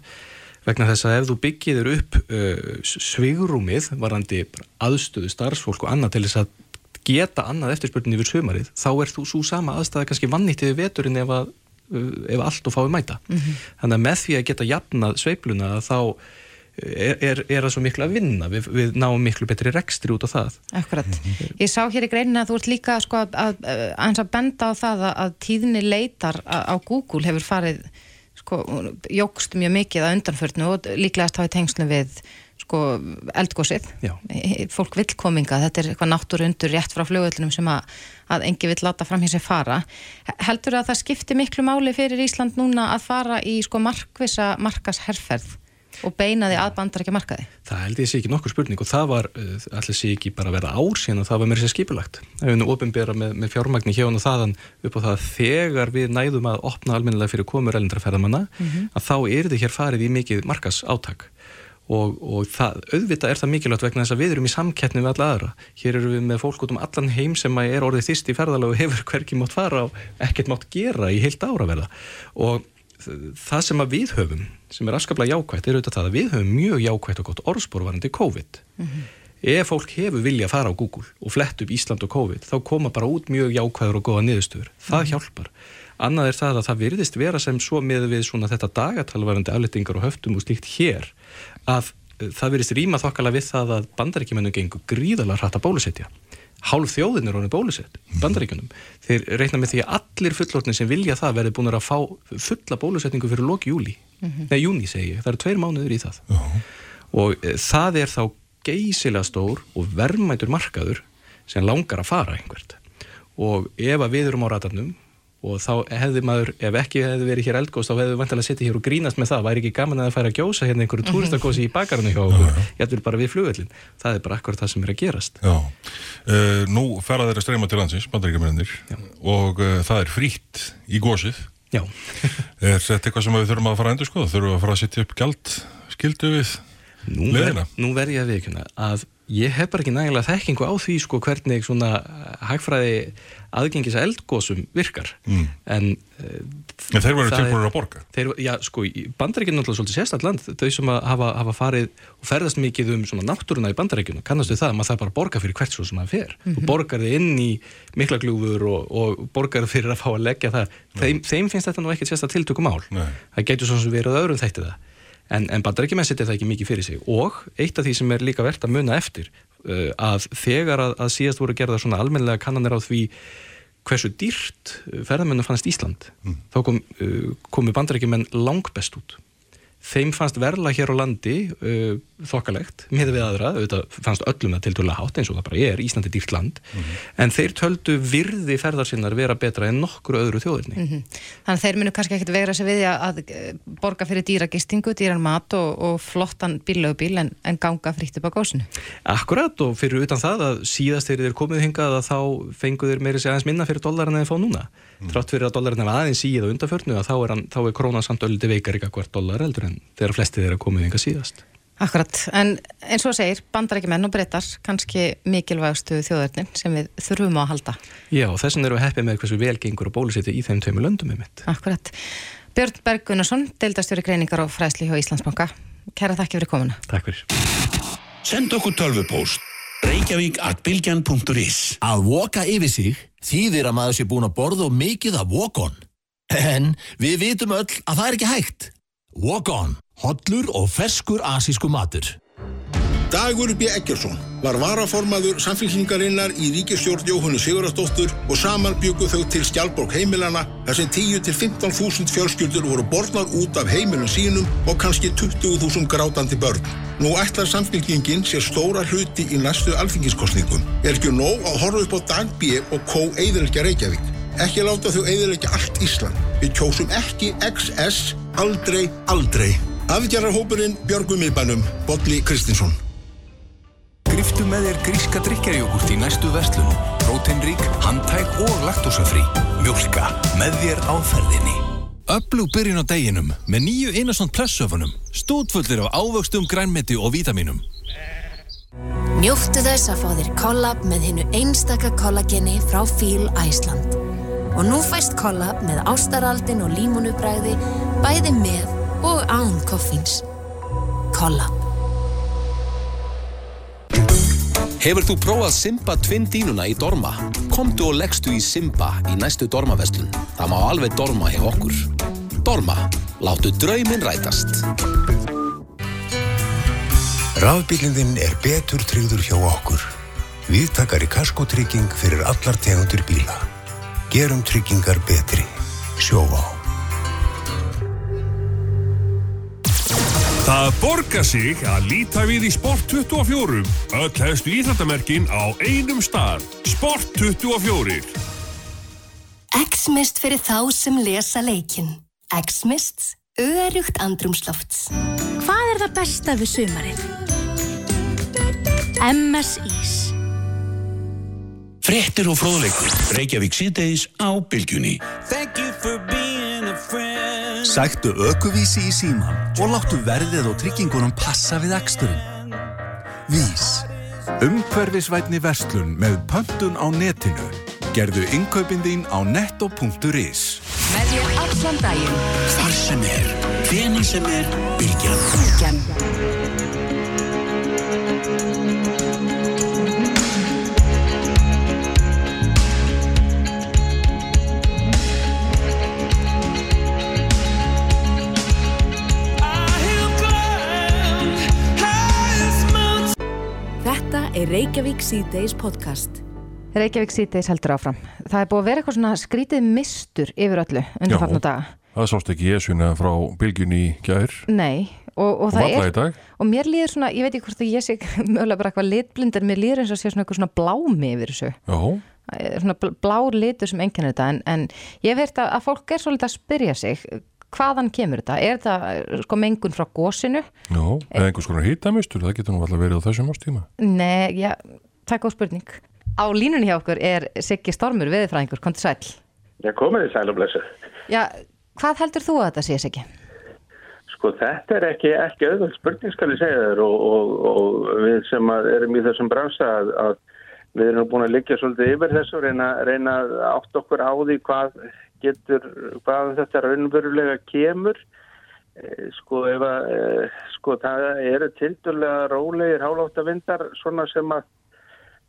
G: vegna þess að ef þú byggir þér upp uh, svigrúmið varandi aðstöðu starfsfólk og annað til þess að geta annað eftirspurninni yfir sömarið, þá er þú svo sama aðstæða kannski vannýttið við veturinn ef, að, ef allt og fái mæta. Mm -hmm. Þannig að með því að geta jafnað sveipluna þá er, er, er það svo miklu að vinna? Við, við náum miklu betri rekstri út á það.
B: Akkurat, ég sá hér í greinin að þú ert líka sko, að, að, að, benda á það að tíðni leitar á Google hefur farið sko, jógst mjög mikið að undanförnu og líklegast hafið tengslu við sko, eldgósið fólk vil kominga, þetta er eitthvað náttúru undur rétt frá fljóðöldunum sem að, að engi vil láta fram hér sem fara. Heldur að það skipti miklu máli fyrir Ísland núna að fara í sko markvisa markasherferð og beina því að bandar ekki að marka því?
G: Það held ég sé ekki nokkur spurning og það var uh, allir sé ekki bara að vera ár síðan og það var mér sér skipulagt. Það hefur nú ofinbera með, með fjármagni hjá og þaðan upp á það að þegar við næðum að opna almennilega fyrir komur elindraferðamanna mm -hmm. að þá er þið hér farið í mikið markas áttak og, og það, auðvitað er það mikilvægt vegna þess að við erum í samkettni við alla aðra. Hér eru við með fólk út um allan heim sem er orðið þýst í ferðalega og hefur hverkið mátt fara og ekkert mátt gera í heilt ára verða og það sem að við höfum sem er afskaplega jákvægt er auðvitað það að við höfum mjög jákvægt og gott orðspórvarandi COVID mm -hmm. ef fólk hefur vilja að fara á Google og flett upp Ísland og COVID þá koma bara út mjög jákvæður og goða niðurstöður það mm -hmm. hjálpar annað er það að það virðist vera sem svo með við svona þetta dagatalvarandi aflettingar og höftum og slíkt hér að eh, það virðist rýma þokkala við það að bandaríkjumennu gengur gríðalega hratt að bólusetja hálf þjóðin er honum bólusett bandaríkunum. Þeir reikna með því að allir fullortnir sem vilja það verði búin að fá fulla bólusetningu fyrir loki júli. Mm -hmm. Nei, júni segi ég. Það eru tveir mánuður í það. Uh -huh. Og e, það er þá geysilega stór og verðmætur markaður sem langar að fara einhvert. Og ef að við erum á ratarnum og þá hefði maður, ef ekki hefði verið hér eldgóðs þá hefði við vantilega sittið hér og grínast með það. Væri ekki gaman að það færa að gjósa hérna einhverju túristakósi í bakarinu hjá okkur, ætlum bara við flugöldin það er bara akkurat það sem er að gerast. Já,
C: uh, nú ferða þeirra streyma til landsins, bandaríkjumennir og uh, það er frýtt í gósið
G: Já.
C: Er þetta eitthvað sem við þurfum að fara að endur skoða, þurfum að fara að setja upp gælt skildu við
G: Nú, ver, nú verð ég að viðkjöna að ég hef bara ekki nægilega þekkingu á því sko hvernig svona hagfræði aðgengis að eldgóðsum virkar. Mm. en,
C: uh, en þeir verður tilbúinur að borga.
G: þeir, já sko, bandarækjum er náttúrulega svolítið sérstaklega land. Þau sem hafa, hafa farið og ferðast mikið um svona náttúruna í bandarækjum kannastu það að maður það bara borga fyrir hvert svo sem það fer. Mm -hmm. og borgar þið inn í mikla glúfur og, og borgar fyrir að fá að leggja það. Þeim, þeim finnst þetta nú ekkert sérstaklega tiltökum ál Nei. það getur svona sem verið öðrum þættið það en, en bandarækjum er setja það ekki mikið fyrir sig og eitt af því sem er líka verðt að muna eftir uh, að þegar að, að síðast voru gerða svona almenlega kannanir á því hversu dýrt ferðarmennu fannst Ísland mm. þá kom, uh, komu bandarækjumenn langbest út þeim fannst verla hér á landi uh, þokkalegt, með við aðra auðvitað fannst öllum það til dörlega hátt eins og það bara er Íslandi dýrt land, mm -hmm. en þeir töldu virði ferðarsinnar vera betra en nokkru öðru þjóðirni. Mm -hmm.
B: Þannig að þeir munu kannski ekkit vegra sig við að borga fyrir dýragistingu, dýran mat og, og flottan bílaugubíl en, en ganga fritt upp á góðsunu.
G: Akkurat og fyrir utan það að síðast þegar þeir komið hingað að þá fengu þeir meiri segja aðeins minna fyrir dólar en þeir fá núna. Mm. Trátt fyrir að dólarin er aðeins í eða undanförnu að þá er, hann, þá er krónan samt öldi veikar ykkar hvert dólar eldur en þegar flesti þeirra komið hinga síðast.
B: Akkurat, en eins og segir, bandarækjumenn og breytar kannski mikilvægastu þjóðarnin sem við þurfum á að halda.
G: Já, þess vegna eru við heppið með hversu velgengur og bólusetju í þeim tveimu löndum með mitt.
B: Akkurat. Björn Berg Gunnarsson, deildastjóri greiningar og fræsli hjá Íslandsbanka. Kæra þakki fyrir komuna.
G: Takk fyrir.
H: Send okkur tölvupóst. Reykjavík at bilgjan.is
I: Að voka yfir sig þýðir að maður sé búin að borða og mikið að walk on. En við vitum öll að það er ekki hægt. Walk on. Hollur og ferskur asísku matur.
J: Dagur B. Eggersson var varaformaður samfélkingarinnar í ríkistjórn Jóhannu Sigurðardóttur og saman byggu þau til Skjálborg heimilana þar sem 10-15 þúsund fjölskyldur voru borðnar út af heimilum sínum og kannski 20.000 grátandi börn. Nú ætlar samfélkingin sér stóra hluti í næstu alþingiskostningum. Er ekki nóg að horfa upp á Dag B. og K. Eidrelgja Reykjavík. Ekki láta þau Eidrelgja allt Ísland. Við kjósum ekki XS aldrei, aldrei. Afgerrarhópurinn Björgum miðbænum, Bodli Kristinsson.
K: Griftu með þér gríska drikjarjógurt í næstu verslun. Proteinrík, handtæk og laktósafrí. Mjölka með þér á ferðinni.
L: Öflug byrjun á deginum með nýju Einarsson Plus-söfunum. Stótfullir af ávöxtum, grænmeti og vítaminum.
M: Njóttu þess að fá þér kollab með hinnu einstaka kollageni frá Fíl Æsland. Og nú fæst kollab með ástaraldin og límunubræði bæði með og án koffins. Kollab.
N: Hefur þú prófað Simba Twin dínuna í Dorma? Komdu og leggstu í Simba í næstu Dormaveslun. Það má alveg Dorma hjá okkur. Dorma. Láttu drauminn rætast.
O: Rafbílinn er betur tryggður hjá okkur. Viðtakari kaskotrygging fyrir allar tegundur bíla. Gerum tryggingar betri. Sjóvá.
P: Það borgar sig að líta við í Sport 24. Öll hefstu íþrættamerkin á einum stað. Sport 24.
Q: X-Mist fyrir þá sem lesa leikin. X-Mist, örugt andrumslofts.
R: Hvað er það besta við sumarið? MS Ís.
H: Frettir og fróðleikur. Reykjavík síðdeis á bylgjunni.
S: Sæktu ökuvísi í síman og láttu verðið og tryggingunum passa við aksturinn. Vís. Umhverfisvætni verslun með pöntun á netinu. Gerðu innkaupin þín á netto.is.
A: Með þér allan daginn.
H: Hvar sem er, hvenar sem er, bylgjan.
A: Bylgjan. Er Reykjavík C-Days podcast.
B: Reykjavík síðdeis heldur áfram. Það er búið að vera eitthvað svona skrítið mistur yfir öllu undir farnu daga.
C: það sást ekki jesuna frá bylgjunni í gær
B: Nei, og, og
C: og
B: er... Og mér líður svona, ég veit ekki hvort að ég sé mögulega bara eitthvað litblind, en mér líður eins og sé svona eitthvað svona blámi yfir þessu.
C: Já,
B: Svona bl- blár litur sem enginn þetta, en, en ég hef heyrt að, að fólk er svolítið að spyrja sig, hvaðan kemur þetta? Er þetta eh, sko mengun frá gósinu?
C: já, eða einhvers konar hýtamistur, það getur nú alltaf verið á þessum ástíma.
B: Nei, já, er góð spurning. Á línunni hjá okkur er Siggi Stormur, veðurfræðingur, kom til sæl.
T: Já, komið í sæl og blessu.
B: Já, hvað heldur þú að þetta sé, Siggi?
T: Sko þetta er ekki, ekki auðvöld spurning skal ég segja þér og, og, og við sem að erum í þessum bransa að, að við erum búin að liggja svolítið yfir þessu og reyna, reyna að átt okkur á því hvað getur, hvað þetta raunverulega kemur. Eh, Sko ef að, eh, sko það eru tildurlega rólegir hálóttavindar svona sem að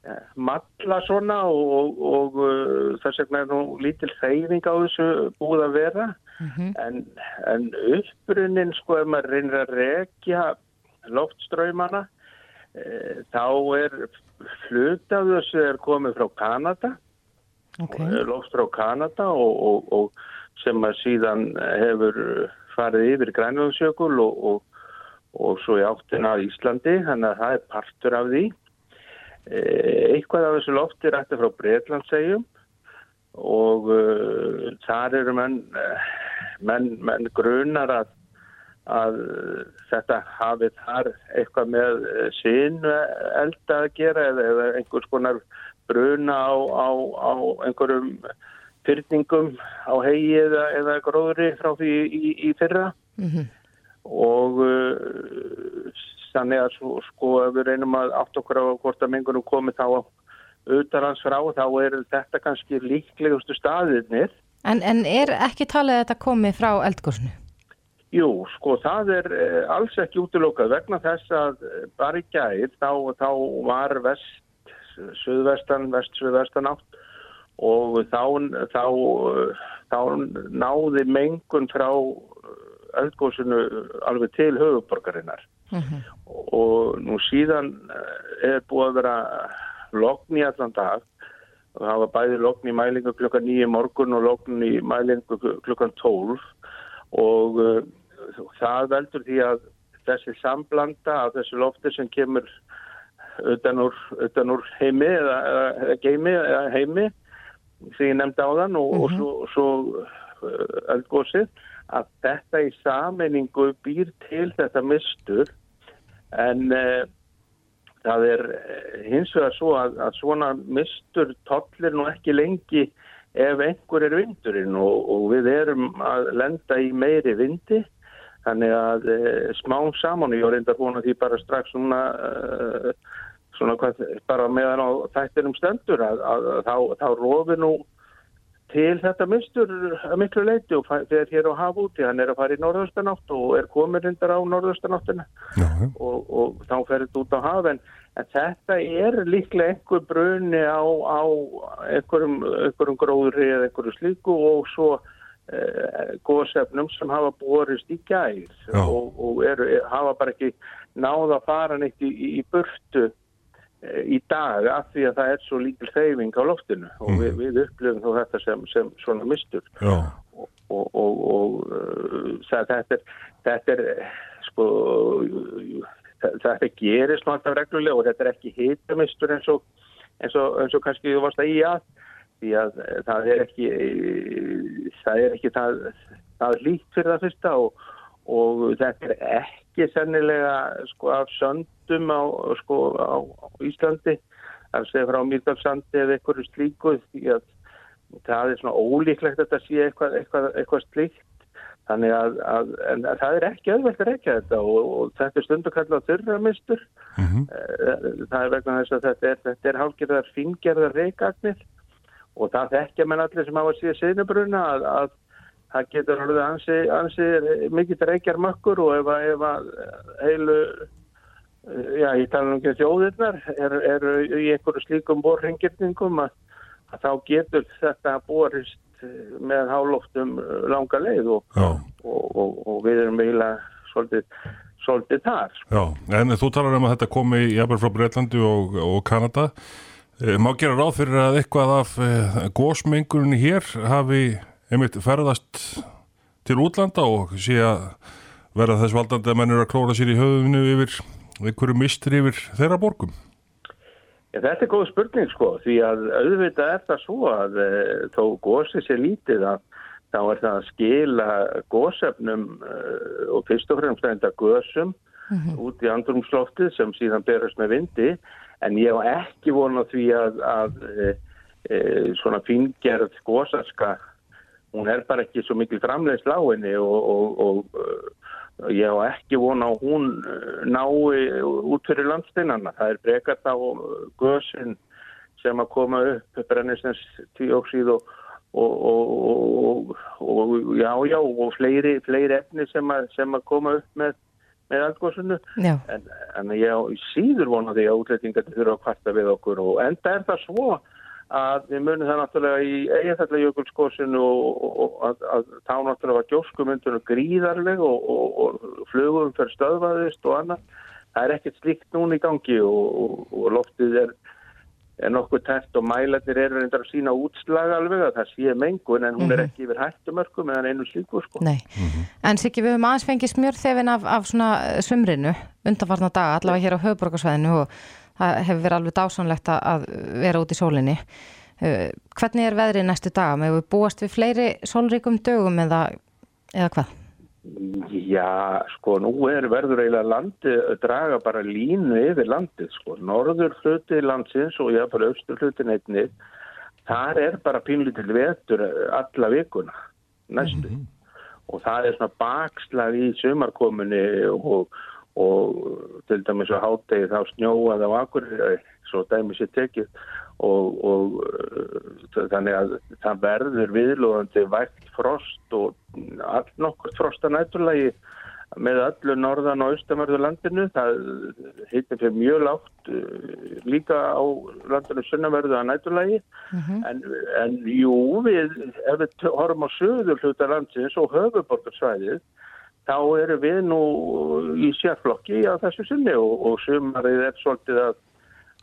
T: eh, matla svona og, og, og þess vegna er nú lítil hreyfing á þessu búið að vera en, en uppbrunnin sko ef maður reynir að rekja loftströymana e, þá er hluta af þessu er komið frá Kanada
B: okay.
T: loft frá Kanada og, og, og sem að síðan hefur farið yfir Grænlandsjökul og, og, svo í áttina að Íslandi þannig að það er partur af því e, eitthvað af þessu lofti er ætti frá Breitlandsegjum og uh, þar eru menn, menn, menn grunar að, að þetta hafi þar eitthvað með sín elda að gera eða, eða einhvers konar bruna á, á, á einhverjum fyrningum á hegi eða, eða gróðri frá því í, í fyrra og uh, þannig að svo, sko ef við reynum að átt okkur á hvort að mengunum komi þá auðvitaðans frá þá er þetta kannski líklegustu staðirnir.
B: En, en er ekki talið að þetta komi frá eldgórsinu?
T: Jú, sko það er eh, alls ekki útilokað vegna þess að eh, bara í gæð þá, þá var vest, suðvestan, vest-suðvestan átt og þá, þá, eh, þá náði mengun frá eldgórsinu alveg til höfuborgarinnar og nú síðan eh, er búið að vera logn í allan dag. Og það var bæði logn í mælingu klukkan 9 morgun og logn í mælingu klukkan 12 og uh, það veldur því að þessi samblanda af þessu lofti sem kemur utan úr, utan úr heimi eða, eða geimi eða heimi sem ég nefndi á þann og, og svo, svo uh, eldgósið að þetta í sameiningu býr til þetta mistur. En uh, það er eh, hins vegar svo að, að svona mistur tollir nú ekki lengi ef einhver er vindurinn og, og við erum að lenda í meiri vindi. Þannig að e, smám saman, ég var reyndar búin að því bara strax svona, e, svona hvað, bara meðan á þættinum stendur að, að, að þá, þá rofi nú til þetta mistur að miklu leiti og þegar hér á haf úti, hann er að fara í norðaustanátt og er komin reyndar á norðaustanáttina. Og, og þá fer þetta út á haf en, þetta er líklega einhver bruni á, á einhverjum, einhverjum gróðri eða einhverju slíku og svo uh, góðsefnum sem hafa borist í gær og, og eru, hafa bara ekki náða að fara neitt í, í, burtu í dag af því að það er svo líkil þeyfing á loftinu og við, við upplifum þá þetta sem, sem svona mistur
C: Já.
T: og, og, og, og uh, það, þetta, er, þetta er sko það- þetta gerist nú alltaf reglulega og þetta er ekki hitamistur eins og, eins og, eins og kannski þú varst að í að. Því að eh, það er ekki eh, það er ekki það, það lít fyrir það fyrsta og, og þetta er ekki sennilega sko af söndum á, sko, á, á Íslandi það segir frá Mýrdalsandi eða einhverju slíku því að það er svona ólíklegt að þetta sé eitthvað, eitthvað, eitthvað slíkt Þannig að, að, að það er ekki auðvelt að reykja þetta og, og þetta er stundu kallað þurramistur. Mm -hmm. Það er vegna þess að þetta er, þetta er hálfgerðar fingerðar reykagnir og það þekkja menn allir sem hafa síðan sinubruna að, að það getur alveg ansi, ansi mikið reykjar mökkur og ef, að- ef að heilu, já ég tala um ekki þjóðirnar, eru er í einhverju slíkum borringirningum að, að þá getur þetta borist með hálóftum langa leið og, og, og, og við erum eiginlega svolítið, svolítið þar.
C: Já, en þú talar um að þetta komi jafnvel frá Breitlandi og, og Kanada. Eh, Má gera ráð fyrir að eitthvað af eh, gósmengurinni hér hafi einmitt ferðast til útlanda og sé að verða þess valdandi að menn eru að klóra sér í höfðinu yfir einhverju mistri yfir þeirra borgum.
T: Ja, þetta er góð spurning sko, því að auðvitað er það svo að e, þó gósið sé lítið að þá er það að skila gósefnum e, og fyrst og fremst enda gósum út í andrumsloftið sem síðan berast með vindi en ég hef ekki vonað því að, að e, e, svona fingerð gósaska hún er bara ekki svo mikil framleiðs láginni og, og, og uh, ég hef ekki vona að hún uh, nái út fyrir landsteinana. Það er brekast á gösin sem að koma upp brennisnens tvíóksíð og, og, og, og já, já, og fleiri, fleiri efni sem að, sem að koma upp með, með.
B: Já.
T: En, en ég á síður vona því að útlætingar þurfa að kvarta við okkur og enda er það svo að við munum það náttúrulega í eigafællajökulskosinu og, og, og að, að þá náttúrulega var gjóskumundunum gríðarleg og, og, og flugum fyrir stöðvaðist og annað. Það er ekkert slíkt núna í gangi og loftið er, er nokkuð tært og mælarnir eru reyndar að sína útslag alveg að það sé mengun en hún er
B: Mhm.
T: ekki yfir hættumörkum eða einu slíku sko.
B: Nei, en Siggi við höfum aðeins fengið smjörþefin af, af svona svumrinu undanfarnar daga, allavega hér á höfuborgarsvæðinu og það hefur verið alveg dásanlegt að- að vera út í sólinni. Uh, hvernig er veðrið næstu daga? Með við búast við fleiri sólríkum dögum eða, eða hvað?
T: Já, sko, nú er verður eiginlega landið að draga bara línu yfir landið, sko. Norður hluti landsins og ég bara austur hlutin einnig, þar er bara pínlítil vetur alla vikuna, næstu. Og það er svona bakslag í sumarkomunni og, og til dæmis á hátegi þá snjóað á Akureyri, svo dæmis ég tekið. Og, og uh, þannig að það verður viðlóðandi vægt frost og all nokkurt frost að næturlagi með öllu norðan og austamörðu landinu. Það heitir fyrir mjög lágt uh, líka á landinu sunnamörðu að næturlagi. En, en jú við ef við horfum á söður hluta landsins og höfuborgarsvæðið þá eru við nú í sérflokki á þessu sinni og, og sumarið er svolítið að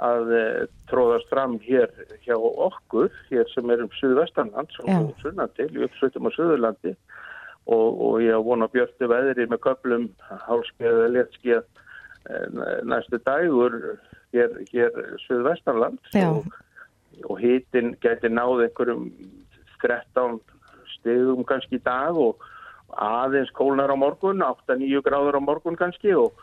T: að eh, tróðast fram hér hjá okkur, hér sem erum Suðvestanlands og
B: Já.
T: sunnandi, uppsveitum á Suðurlandi og, og ég vona björtu veðri með köplum hálskið eða léttskið næstu dagur hér, hér Suðvestanlands
B: Já.
T: og, og hitin geti náð einhverjum 13 stegum kannski dag og aðeins kólnar á morgun, 8-9 gráður á morgun kannski og,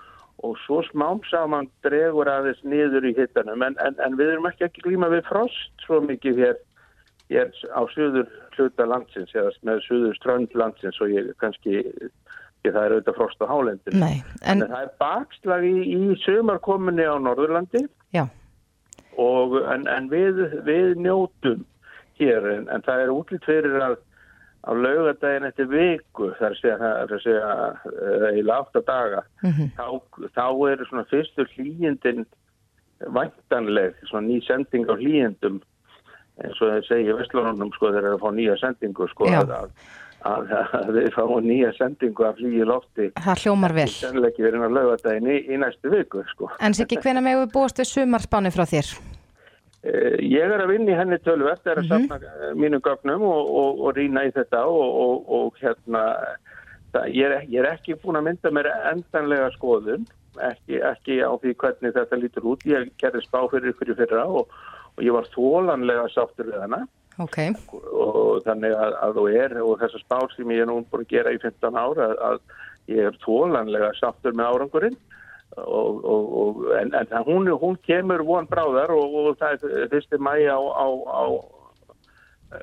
T: og svo smám saman dregur aðeins niður í hittanum en, en, en við erum ekki ekki glíma við frost svo mikið hér, hér á söður hluta landsins eða með söður strönd landsins og ég kannski ég, það er auðvitað frost á hálendinu.
B: Nei,
T: en,
B: en
T: það er bakslag í, í sömarkominni á Norðurlandi. Og, en, en við, við njótum hér en, en það er útlýtt fyrir að á laugadaginn eftir viku þar að það er að í láta daga
B: Mhm.
T: þá, þá eru svona fyrstu hlýjindin væntanleg svona ný sending á hlýjendum eins og þeir segja Vestlunum sko þeir eru að fá nýja sendingu sko að, að, að, að þeir fá nýja sendingu af hlýji lofti
B: Það hljómar vel.
T: ekki að í, í næstu viku sko
B: En Siggi, hvenær megum við búast við sumarspáni frá þér?
T: Eh, Ég er að vinna í henni tölvert, er að
B: Mhm.
T: safna eh, mínum gögnum og, og, og rýna í þetta og, og, og hérna, það, ég, er, ég er ekki búin að mynda mér endanlega skoðun, ekki, ekki á því hvernig þetta lítur út. Ég gerði spá fyrir ykkur í fyrra og, og ég var þólanlega sáttur við hana
B: Ok,
T: og þannig að, að þú er og þessar spár sem ég er nú búin að gera í 15 ára að, að ég er þólanlega sáttur með árangurinn og, og, og, en, en hún, hún kemur von bráðar og, og það er fyrsti mæ á, á, á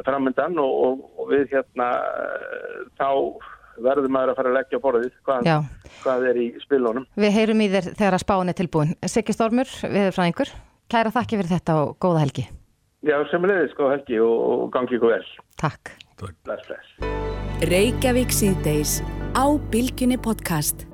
T: framöndan og, og, og við hérna þá verður maður að fara að leggja borðið hvað, hvað er í spilunum.
B: við heyrum í þér þegar að spáin er tilbúin. Siggi Stormur, við frá einhver. Kæra þakki fyrir þetta og góða helgi.
T: Já, sem leiðis, sko Helgi og, og gangi ykkur vel.
B: Takk.
T: Bless, bless.
A: Reykjavík síðdeis á Bilginni podcast.